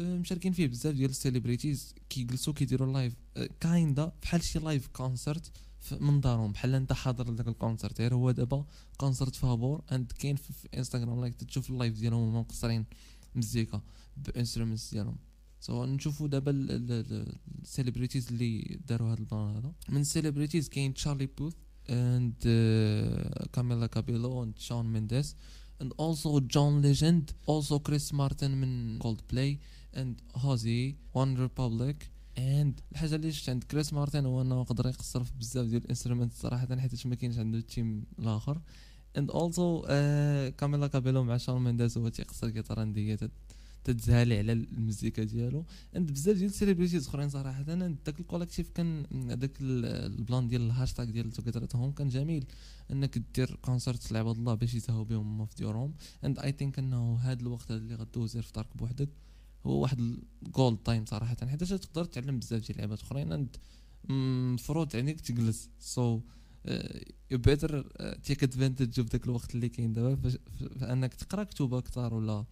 مشاركين فيه بزاف ديال ال celebrities كيجلسوا كيديروا live kinda بحال شي live concert من دارهم. بحال انت حاضر لذاك ال concert غير هو دابا concert فابور and كاين في انستغرام like تشوف ال live ديالهم هما مقصرين مزيكا ب instruments ديالهم. so نشوفوا دابا ال celebrities اللي داروا هذا ال plan هذا. من ال celebrities كاين Charlie Puth and Camila Cabello and Shawn Mendes and also John Legend also Chris Martin من Coldplay and Halsey One Republic and الحاجة اللي شفت عند Chris Martin هو إنه يقدر يقصر في بزاف ديال ال instrument صراحة حيت ما كاينش عنده ال team الآخر. Also uh, Camila Cabello مع Shawn Mendes هو تيقصر كيتار and تتزهالي على المزيكا ديالو. and بزاف ديال ال celebrities أخرين صراحة أنا داك ال collective كان داك ال- ال plan ديال الهاشتاغ ديال together home كان جميل. أنك دير concert لعباد الله باش يسهوا بهم هما في ديورهم and I think أنه هذا الوقت اللي غدوز في دارك بوحدك هو واحد ال gold time صراحة. حيت تقدر تعلم بزاف ديال اللعبات أخرين and المفروض عليك تجلس. so you better take advantage of داك الوقت اللي كاين دابا فأنك تقرأ كتب أكثر ولا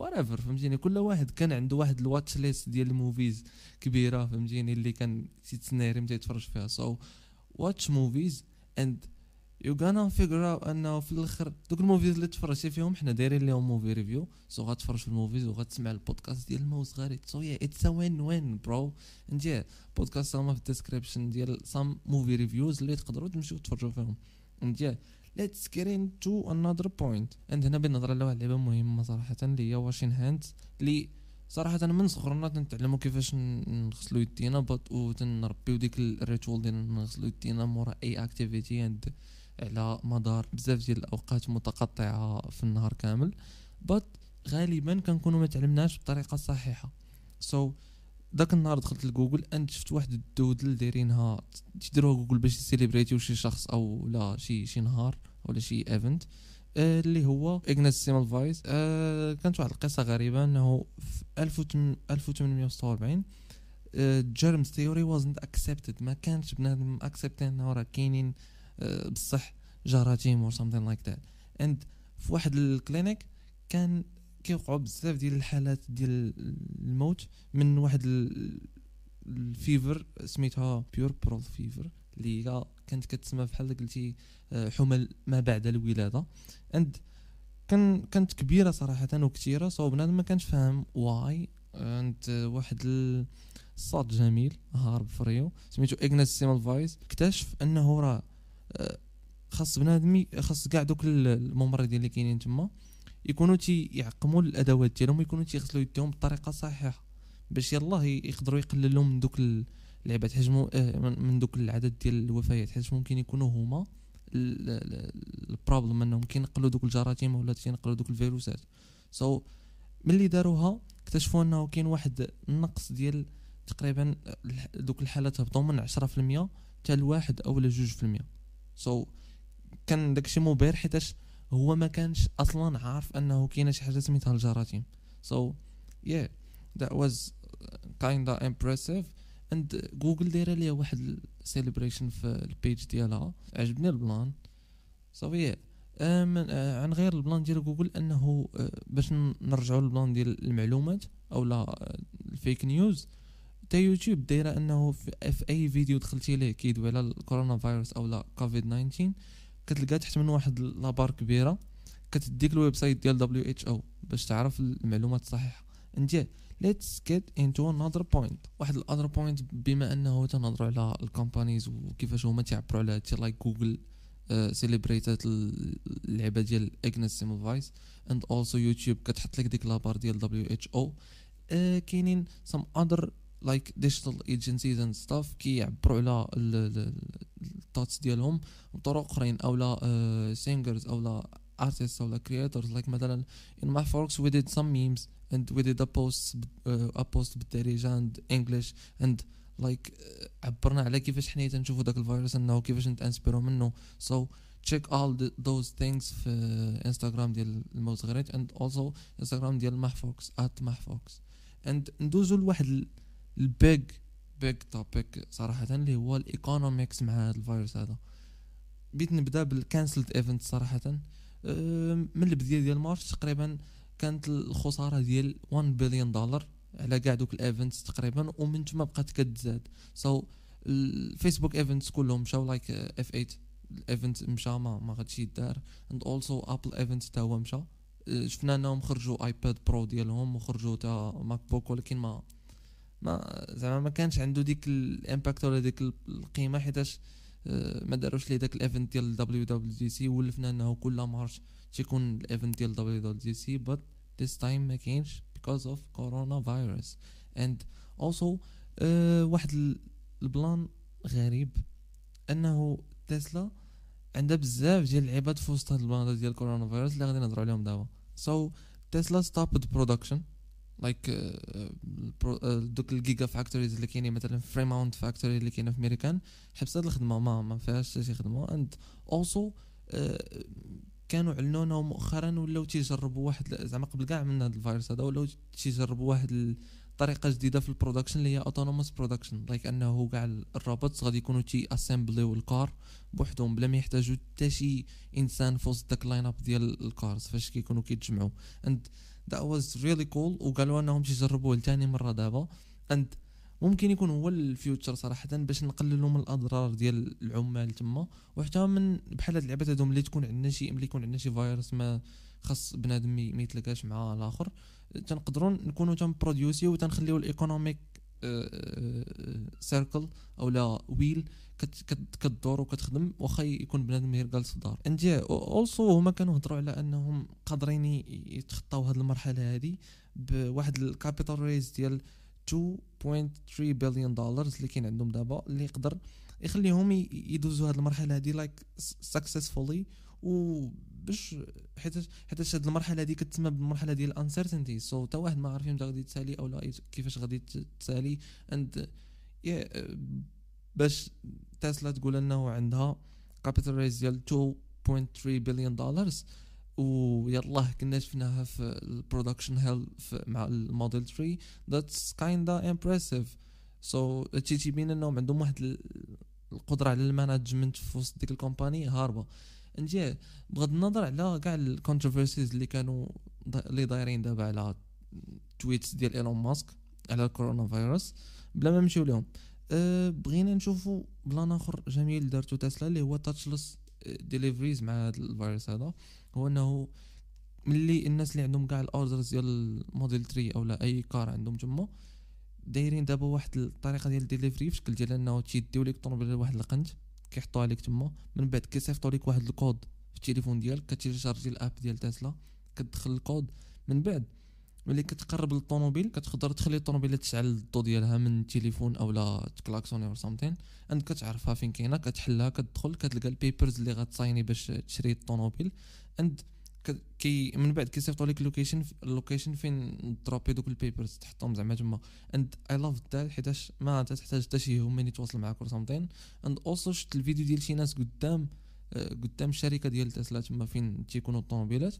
whatever فهمتيني؟ كل واحد كان عنده واحد ال watch list ديال ال movies كبيرة فهمتيني؟ اللي كان تيتسنى متى يتفرج فيها. so watch movies and you gonna figure out أنه في الآخر دوك ال movies اللي تفرجتي فيهم حنا دايرين لهم movie review so غتفرج في ال movies وغتسمع البودكاست ديال الما و الزغاريت so yeah it's win win bro and بودكاست هما في ال description ديال some movie reviews اللي تقدروا تمشيو تفرجوا فيهم. and let's get into another point. and هنا على واحد اللعبه مهمة صراحة اللي هي washing hands اللي صراحة من صغرنا تنتعلموا كيفاش ن- نغسلوا يدينا but وتنربيو ديك ال ritual ديال نغسلوا يدينا مورا أي activity and على مدار بزاف ديال الأوقات متقطعة في النهار كامل. but غالبا كنكونوا ما تعلمناش بالطريقة الصحيحة so, داك النهار دخلت لجوجل and شفت واحد ال doodle دايرينها تيديروها جوجل باش ي celebrate يو شي شخص أو لا شي شي نهار ولا شي event آه اللي هو Ignaz Semmelweis آه كانت واحد القصة غريبة إنه في 1846 germs theory wasn't accepted ما كانش بنادم accept إنه راه كاينين آه بصح جراثيم or something like that and في واحد ال clinic كان كيوقعوا بزاف ديال الحالات ديال الموت من واحد ال- ال fever سميتها puerperal fever اللي هي كانت كتسمى بحال قلتي آه، حمى ما بعد الولادة. and كان كانت كبيرة صراحة وكثيره so بنادم ما كانش فاهم why and واحد ال- الصاد جميل هارب فريو سميتو Ignaz Semmelweis اكتشف أنه راه آه، خاص بنادم خاص كاع دوك ال- الممرضين اللي كاينين تما. يكونوا تي يعقموا الأدوات ديالهم ويكونوا تيغسلوا يديهم بالطريقة الصحيحه باش يلاه يقدروا يقللوا من دوك ال- اللعبات حيت مو- آه، من دوك العدد ديال الوفيات. حيت ممكن يكونوا هما ال problem أنهم كينقلوا دوك الجراثيم ولا تينقلوا دوك الفيروسات. so so, ملي داروها اكتشفوا أنه كاين واحد النقص ديال تقريبا دوك الحالات هبطوا من 10% حتى لواحد أو في المية. so so, كان داكشي مبهر حيتاش هو ما كانش أصلا عارف أنه كاينة شي حاجة سميتها الجراثيم. so yeah that was kinda impressive. and جوجل دايرة ليها واحد ال celebration في ال page ديالها. عجبني ال plan. آه، من آه، عن غير ال plan ديال جوجل أنه آه، باش نرجعوا لل plan ديال المعلومات أو لا آه، ال fake news تا يوتيوب دايرة أنه في أي فيديو دخلتي ليه كيدوي على الكورونا فيروس أو لا كوفيد 19 كتلقى تحت من واحد la barre كبيرة كتديك ال website ديال WHO باش تعرف المعلومات الصحيحة. and let's get into another point. واحد ال other point بما انه تنهضروا على ال companies وكيفاش هما تيعبروا على هادشي like جوجل celebrate ات اللعبة ديال Ignaz Semmelweis and also يوتيوب كتحط لك ديك la barre ديال WHO كاينين some other like digital agencies and stuff كيعبروا على ال thoughts ديالهم بطرق أخرين أو لا singers أو لا artists أو لا creators. Like مثلا محفوكس we did some memes and we did a post uh, a post بالدارجة English and like uh, عبرنا على كيفاش حنا تنشوفوا داك الفيروس أنه كيفاش نت inspire و منه. So check all the, those things في انستغرام ديال الموت غريت and also انستغرام ديال محفوكس at محفوكس and ندوزو لواحد ال big big topic صراحة اللي هو ال economics مع هذا الفيروس هذا. بغيت نبدأ بال canceled event صراحة. أم، من البداية ديال March تقريبا كانت الخسارة ديال 1 بليون دولار على كاع دوك ال events تقريبا ومن تما بقات كتزاد. so so, الفيسبوك events كلهم مشاو like F8 ال event مشى ما ما غاديش يدار. and also Apple event تا هو مشى أه، شفنا إنهم خرجوا ايباد برو ديالهم وخرجوا تا ماك بوك ولكن ما ما زعما ما كانش عنده ديك ال impact ولا ديك القيمة حيتاش أه، ما داروش ليه داك الايفنت ديال دبليو دبليو دي سي ولفنا انه كل March تيكون الايفنت ديال دبليو دبليو دي سي but this time ما كاينش because of coronavirus. And also uh, واحد ال- ال plan غريب انه تسلا عندها بزاف ديال اللعيبات في وسط هاد ال plan ديال كورونا فيروس اللي غادي نهضروا عليهم دابا. so تسلا stopped production like دوك ال giga factories اللي كاينين مثلا Fremont factory اللي كاينة في أمريكان حبست الخدمة ما ما فيهاش شي خدمة. and also كانوا اعلنوا إنهم مؤخرا ولاو تيجربوا واحد زعما قبل كاع من هذا الفيروس هذا ولاو تيجربوا واحد الطريقة جديدة في ال production اللي هي autonomous production like أنه كاع ال robots غادي يكونوا تي assemble يو ال car بوحدهم بلا ما يحتاجوا حتى شي إنسان في وسط داك ال line up ديال ال cars فاش كيكونوا كيتجمعوا. and that was really cool. وقالوا أنهم تيجربوه لتاني مرة دابا. and ممكن يكون هو ال future صراحة باش نقللوا من الأضرار ديال العمال تما. وحتى من بحال هاد اللعبات هادو ملي تكون عندنا شي ملي يكون عندنا شي فيروس ما خاص بنادم ما يتلاقاش مع الآخر تنقدروا نكونوا تن produce يو وتنخليو ال economic circle أو لا wheel كت- كت- كدور وكتخدم واخا يكون بنادم غير جالس في الدار and also هما كانوا هضروا على أنهم قادرين يتخطاو هاد المرحلة هادي بواحد ال capital raise ديال 2.3 بليون دولار اللي كاين عندهم دابا اللي يقدر يخليهم يدوزوا هاد المرحلة هادي like successfully وباش حيت حيت هاد المرحلة هادي كتسمى بالمرحلة ديال ال uncertainty so تا واحد ما عارف إمتى غادي تسالي أو لا كيفاش غادي تسالي. and باش تسلا تقول أنه عندها capital raise ديال 2.3 بليون دولار ويلاه كنا شفناها في ال production hell مع الموديل 3 that's kinda impressive so هادشي تيبين إنهم عندهم واحد ال- القدرة على ال management في وسط ديك ال company هاربة. نجي بغض النظر على كاع ال controversies اللي كانوا اللي دايرين دابا على tweets ديال ايلون ماسك على الكورونا فيروس بلا ما نمشيو لهم أه بغينا نشوفوا plan آخر جميل دارتو تسلا اللي هو touchless deliveries مع هذا الفيروس هذا. هو إنه ملي الناس اللي عندهم كاع ال orders ديال الموديل 3 أو لا أي car عندهم تما دايرين دابا واحد الطريقة ديال الديليفري شكل ديال انه تيديو لك الطوموبيل لواحد القنت كيحطوها لك تما من بعد كيصيفطوا لك واحد الكود في التليفون ديالك كتيليشارجي ال app ديال تسلا كتدخل الكود. من بعد ملي كتقرب للطوموبيل كتقدر تخلي الطوموبيلة تشعل الضو ديالها من التليفون أو لا تكلاكسوني or something and كتعرفها فين كاينة كتحلها كتدخل كتلقى ال papers اللي غتصايني باش تشري الطوموبيل. and ك- كي من بعد كيصيفطوا لك location ال location فين دروبي دوك ال papers تحطهم زعما تما. and I love that حيتاش ما تحتاج حتى شي human يتواصل معاك or something and also شفت الفيديو ديال شي ناس قدام آه، قدام الشركة ديال تسلا تما فين تيكونوا الطوموبيلات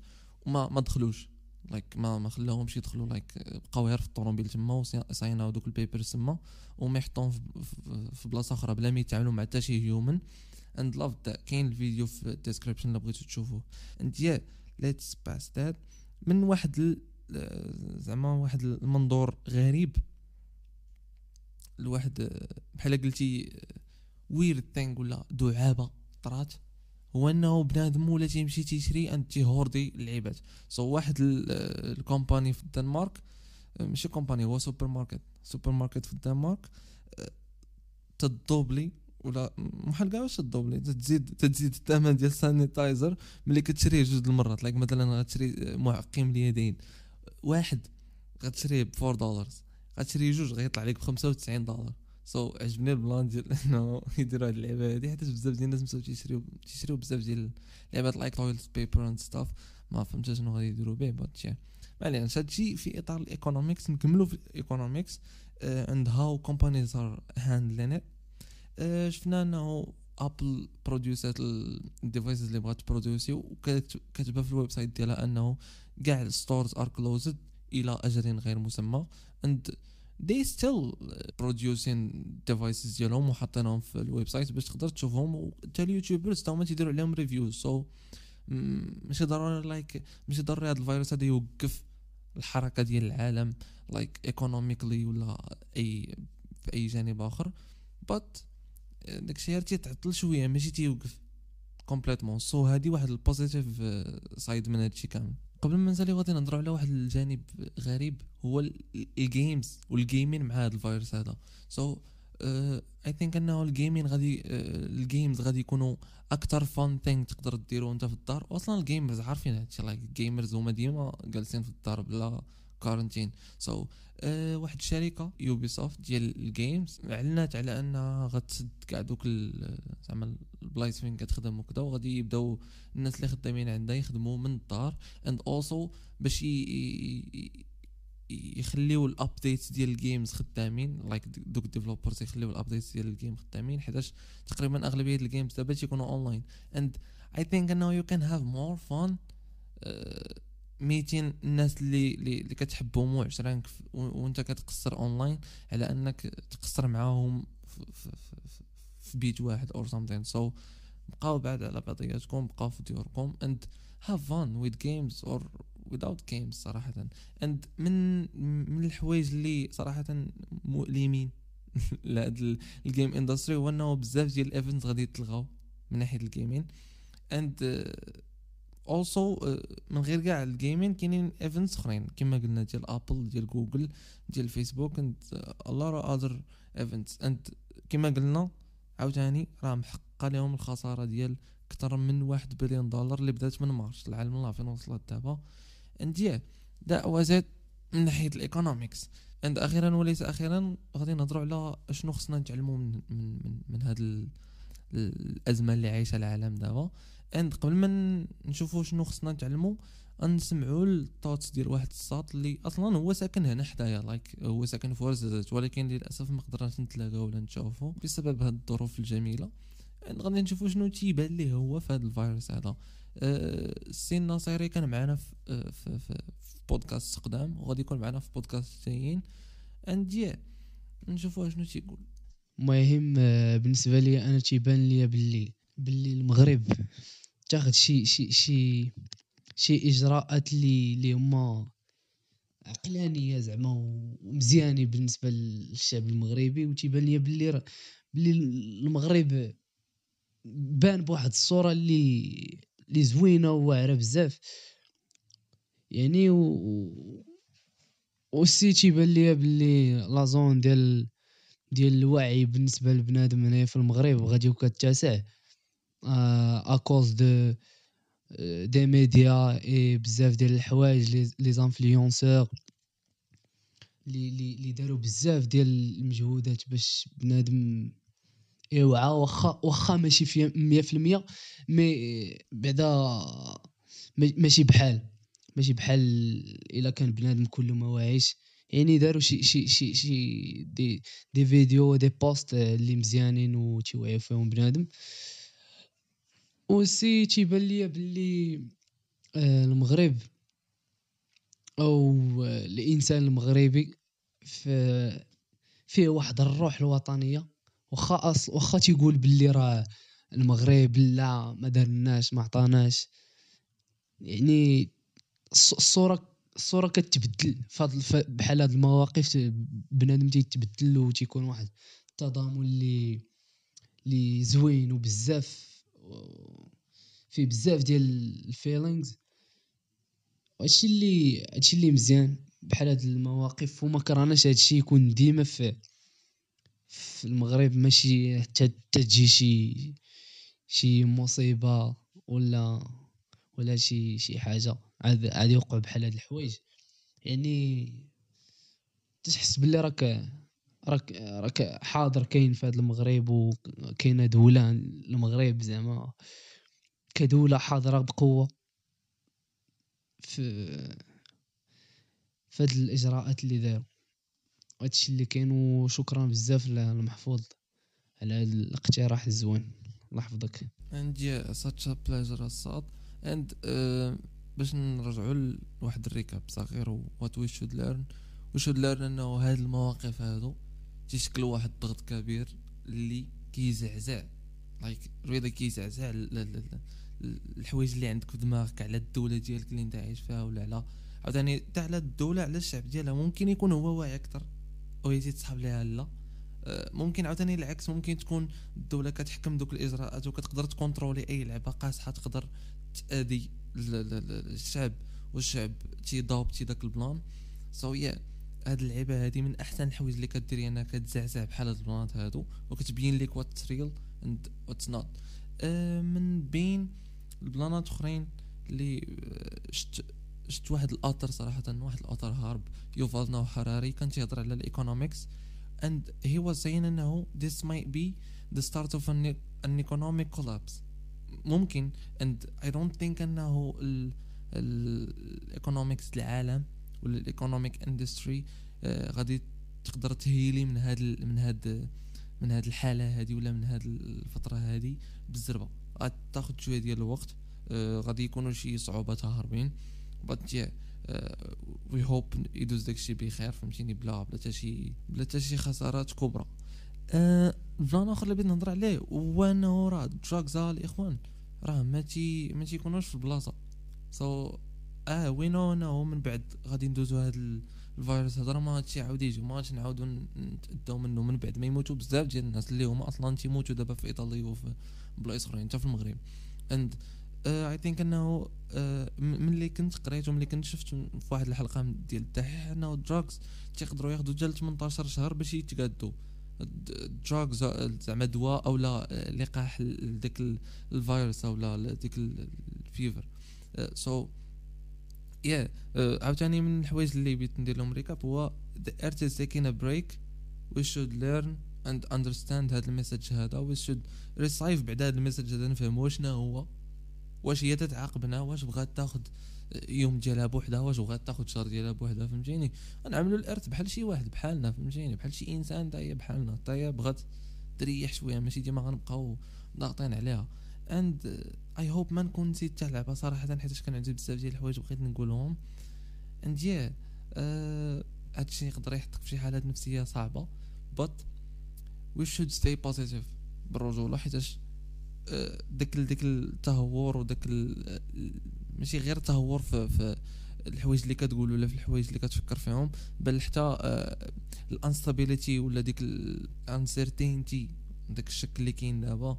وما ما دخلوش. like ما ما خلاهمش يدخلوا like بقاو غير في الطوموبيل تما وصايناو دوك ال papers تما وما يحطوهم في, بلاصة أخرى بلا ما يتعاملوا مع حتى شي human and love that كاين الفيديو في ال description اللي بغيتو تشوفوه. and yeah let's pass that من واحد زعما واحد المنظور غريب. لواحد آه، بحال قلتي weird thing ولا دعابة طرات هو إنه بنادم ولا تيمشي تيشري and تيهوردي اللعيبات. so واحد ال- ال company في الدنمارك ماشي company هو سوبر ماركت سوبر ماركت في الدنمارك تدوبلي ولا محال كاع واش تدوبلي تزيد تزيد الثمن ديال ال sanitizer ملي كتشريه جوج المرات. like مثلا غتشري معقم اليدين واحد غتشريه ب 4 دولار غتشري جوج غيطلع لك ب 95 دولار. so so, عجبني ال plan ديال إنه يديروا هاد اللعبة هادي حيت بزاف ديال الناس مساو تيشريو تيشريو بزاف ديال لعبات like toilet paper and stuff ما فهمتش شنو غادي يديروا به but ما علينا هادشي في إطار ال economics نكملوا في ال economics and how companies are handling it شفنا انه ابل بروديوسات ال devices اللي بغات تبروديوسي وكاتبه في ال website ديالها انه كاع ال stores are closed إلى أجل غير مسمى and they still producing devices ديالهم وحاطينهم في ال website باش تقدر تشوفهم وحتى ال YouTubers تاهما تيديروا عليهم reviews so ماشي ضروري like ماشي ضروري هذا الفيروس هذا يوقف الحركه ديال العالم like economically ولا اي في اي جانب اخر but داكشي غير تيتعطل شوية ماشي تيوقف complètement. so هادي واحد ال positive side من هادشي كامل. قبل ما نسالي غادي نهضروا على واحد الجانب غريب هو ال games وال gaming مع هذا الفيروس هذا. so I think أنه ال gaming غادي ال games غادي يكونوا أكثر fun thing تقدر ديرو انت في الدار. أصلا ال gamers عارفين هادشي like ال gamers هما ديما جالسين في الدار بلا quarantine so so, آه، واحد الشركة يوبي سوفت ديال ال games اعلنت على انها غتسد كاع دوك زعما البلايص فين كتخدم وكذا وغادي يبداو الناس اللي خدامين عندها يخدموا من الدار. and also باش يخليو ال updates ديال ال games خدامين like like دوك developers يخليو ال updates ديال ال game خدامين حيتاش تقريبا أغلبية ال games دابا تيكونوا online and I think انه you can have more fun 200 الناس اللي اللي كتحبهم وعشرانك وانت كتقصر اونلاين على انك تقصر معاهم في, بيت واحد or something so بقاو بعد على بعضياتكم بقاو في ديوركم. and have fun with games or without games صراحة. And من من الحوايج اللي صراحة مؤلمين لهاد ال game industry هو انه بزاف ديال ال events غادي يتلغاو من ناحية ال gaming and uh, uh, من غير كاع ال gaming كاينين events أخرين. كما قلنا ديال ابل ديال جوجل ديال فيسبوك lot of other events. And كما قلنا عاوتاني راه محققة لهم الخسارة ديال أكثر من واحد بليون دولار اللي بدات من مارش العالم الله فين وصلت دابا. Yeah that was it من ناحية ال economics and أخيرا وليس أخيرا غادي نهضروا على شنو خصنا نتعلموا من من من, من الأزمة اللي عايشها العالم دابا. and قبل ما نشوفوا شنو خصنا نتعلموا نسمعوا ال thoughts ديال واحد الساط اللي أصلا هو ساكن هنا حدايا like هو ساكن في ورزازات ولكن للأسف ما قدرناش نتلاقاو ولا نشوفو بسبب هاد الظروف الجميلة. غادي نشوفوا شنو تيبان ليه هو في هذا الفيروس هذا. السي الناصري كان معنا في, في, في, في بودكاست قدام وغادي يكون معنا في بودكاست جايين. and نشوفوا شنو تيقول. المهم بالنسبة لي أنا تيبان لي باللي باللي المغرب. تاخذ شي شي شي شي إجراءات اللي اللي هما عقلانية زعما ومزيانين بالنسبة للشعب المغربي وتيبان لي باللي باللي المغرب بان بواحد الصورة اللي اللي زوينة وواعره بزاف. يعني و aussi تيبان ليا بلي la zone ديال ديال الوعي بالنسبة لبنادم هنايا في المغرب غادي كتسع à cause de des médias et بزاف ديال الحوايج les influenceurs لي لي داروا بزاف ديال المجهودات باش بنادم يوعى واخا واخا ماشي في مية في المية mais بعدا ماشي بحال ماشي بحال إلا كان بنادم كله ما واعيش. يعني داروا شي شي شي شي des des vidéos des posts اللي مزيانين و تيوعيو فيهم بنادم. وسي تيبان ليا بلي المغرب أو الانسان المغربي فيه واحد الروح الوطنيه واخا واخا تيقول باللي راه المغرب لا ما دارناش ما عطاناش يعني الصورة الصورة كتبدل فهاد بحال هاد المواقف بنادم تيتبدل تيكون واحد التضامن اللي اللي زوين وبزاف فيه بزاف ديال الفيلينغز. هادشي اللي هادشي اللي مزيان بحال هاد المواقف. وما كرهناش هاد الشيء يكون ديما في في المغرب. ماشي حتى تجي شي شي مصيبة ولا ولا شي شي حاجة. عاد عاد يوقع بحال هاد الحوايج. يعني تحس باللي راك راك راك حاضر كاين في هاد المغرب وكاينه دوله المغرب زعما كدولة حاضرة بقوة في في هاد الإجراءات اللي داروا. هادشي اللي كاين وشكرا بزاف للمحفوظ على هاد الاقتراح الزوين. الله يحفظك. Yeah such a pleasure الصاط and uh, باش نرجعوا لواحد ال recap صغير و what we should learn. We should learn أنه هاد المواقف هادو تيشكلوا واحد الضغط كبير اللي كيزعزع. like ريدا كيزعزع ال- ال- ال- ال- الحوايج اللي عندك في دماغك على الدولة ديالك اللي انت عايش فيها ولا على عاوتاني حتى على الدولة على الشعب ديالها ممكن يكون هو واعي أكثر أو يزيد تسحب ليها لا. آه، ممكن عاوتاني العكس ممكن تكون الدولة كتحكم دوك الإجراءات وكتقدر تكونترولي أي لعبة قاصحة تقدر ال- الشعب والشعب تيضابطي داك البلان. so yeah هاد اللعيبة هادي من أحسن الحوايج اللي كدير انها كتزعزع بحال هاد البلانات هادو وكتبين لك what's real and what's not من بين البلانات أخرين اللي آه، شفت شفت واحد ال author صراحة واحد ال author هارب Yuval Noah Harari كان تيهضر على ال economics and he was saying إنه might be the start of an, an economic collapse. ممكن and I don't think إنه ال ال economics العالم ولا ال economic industry غادي تقدر تهيلي من هاد من هاد من هاد الحالة هادي ولا من هاد الفترة هادي بالزربة. تاخد شوية ديال الوقت آه، غادي يكونوا شي صعوبات هاربين. Yeah we hope يدوز داكشي بخير فهمتيني؟ بلا بلا حتى شي بلا حتى شي خسارات كبرى. آه، بلان آخر اللي بغيت نهضر عليه هو انه راه ال drugs الإخوان. راه ما تي ما تيكونوش في البلاصة. so so, آه وينو انه من بعد غادي ندوزو هاد ال- الفيروس. هذا راه ما غاديش يعاود يجي ما غاديش نعاودو ن- نتأداو منه من بعد ما يموتوا بزاف ديال الناس اللي هما أصلا تيموتوا دابا في إيطاليا وفي بلايص أخرين حتى في المغرب. and I think أنه آه، ملي كنت قريت وملي كنت شفت في واحد الحلقة ديال الدحيح أنه ال drugs تيقدروا ياخذوا حتى ل 18 شهر باش يتقادوا ال drugs زعما دواء أو لا آه، لقاح ل- داك ال- الفيروس أو لا ديك ال- ال fever. so yeah عاوتاني من الحوايج اللي بغيت ندير لهم recap هو the earth is taking a break we should learn and understand هذا ال message هذا we should receive بعد هذا ال message هذا نفهمو شنو هو واش هي تتعاقبنا واش بغات تاخد يوم ديالها بوحدها واش بغات تاخد شهر ديالها بوحدها فهمتيني؟ نعاملوا ال Earth بحال شي واحد بحالنا فهمتيني؟ بحال شي انسان تا هي بحالنا تا هي بغات تريح شوية ماشي ديما غنبقاو ضاغطين عليها. and I hope ما نكون نسيت حتى لعبة صراحة حيت كان عندي بزاف ديال الحوايج بغيت نقولهم. and yeah هادشي يقدر يحطك في حالات نفسية صعبة. But we should stay positive بالرجولة حيتاش آه، داك داك التهور وداك ال- ماشي غير التهور في, في الحوايج اللي كتقول ولا في الحوايج اللي كتفكر فيهم بل حتى ال instability ولا ديك ال uncertainty داك الشك اللي كاين دابا. آه،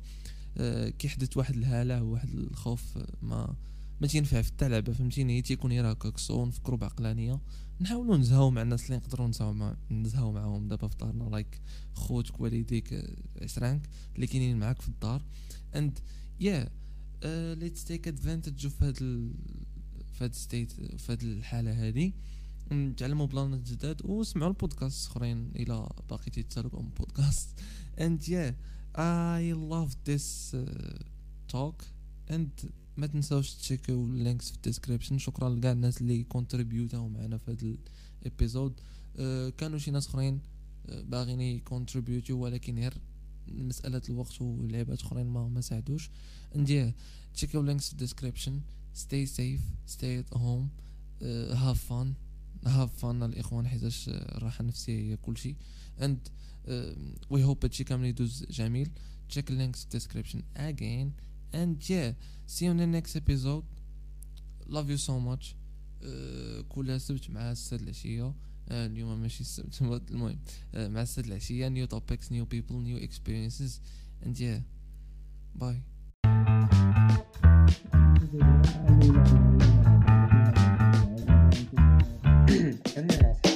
كيحدث واحد الهلع وواحد الخوف آه، ما ما تينفع في حتى لعبة فهمتيني؟ تيكون غير هكاك so نفكروا بعقلانيه نحاولوا نزهاو مع الناس اللي نقدروا نزهاو مع نزهاو معاهم. دابا في دارنا like خوتك والديك آه، عشرانك اللي كاينين معاك في الدار. and yeah let's take advantage في هاد. في هاد state في هاد الحالة هادي. نتعلموا بلانات جداد وسمعوا البودكاست اخرين إلى باقي تيتسالكم بودكاست and yeah I love this uh, talk and ما تنساوش تشيكيو ال links في ال description. شكرا لكاع الناس اللي كونتريبيوتاو معنا في هذا ال episode. Uh, كانوا شي ناس أخرين uh, باغيين ولكن غير مسألة الوقت ولعبات أخرين ما ما ساعدوش. yeah تشيكيو ال links في ال description. Stay safe stay at home uh, have fun. Have fun الإخوان حيتاش الراحة النفسية هي كلشي uh, we hope هادشي كامل يدوز جميل check the links in description again and yeah see you in the next episode love you so much uh, كل سبت مع السد العشية uh, اليوم ماشي السبت المهم uh, مع السد العشية new topics new people new experiences and yeah bye الناس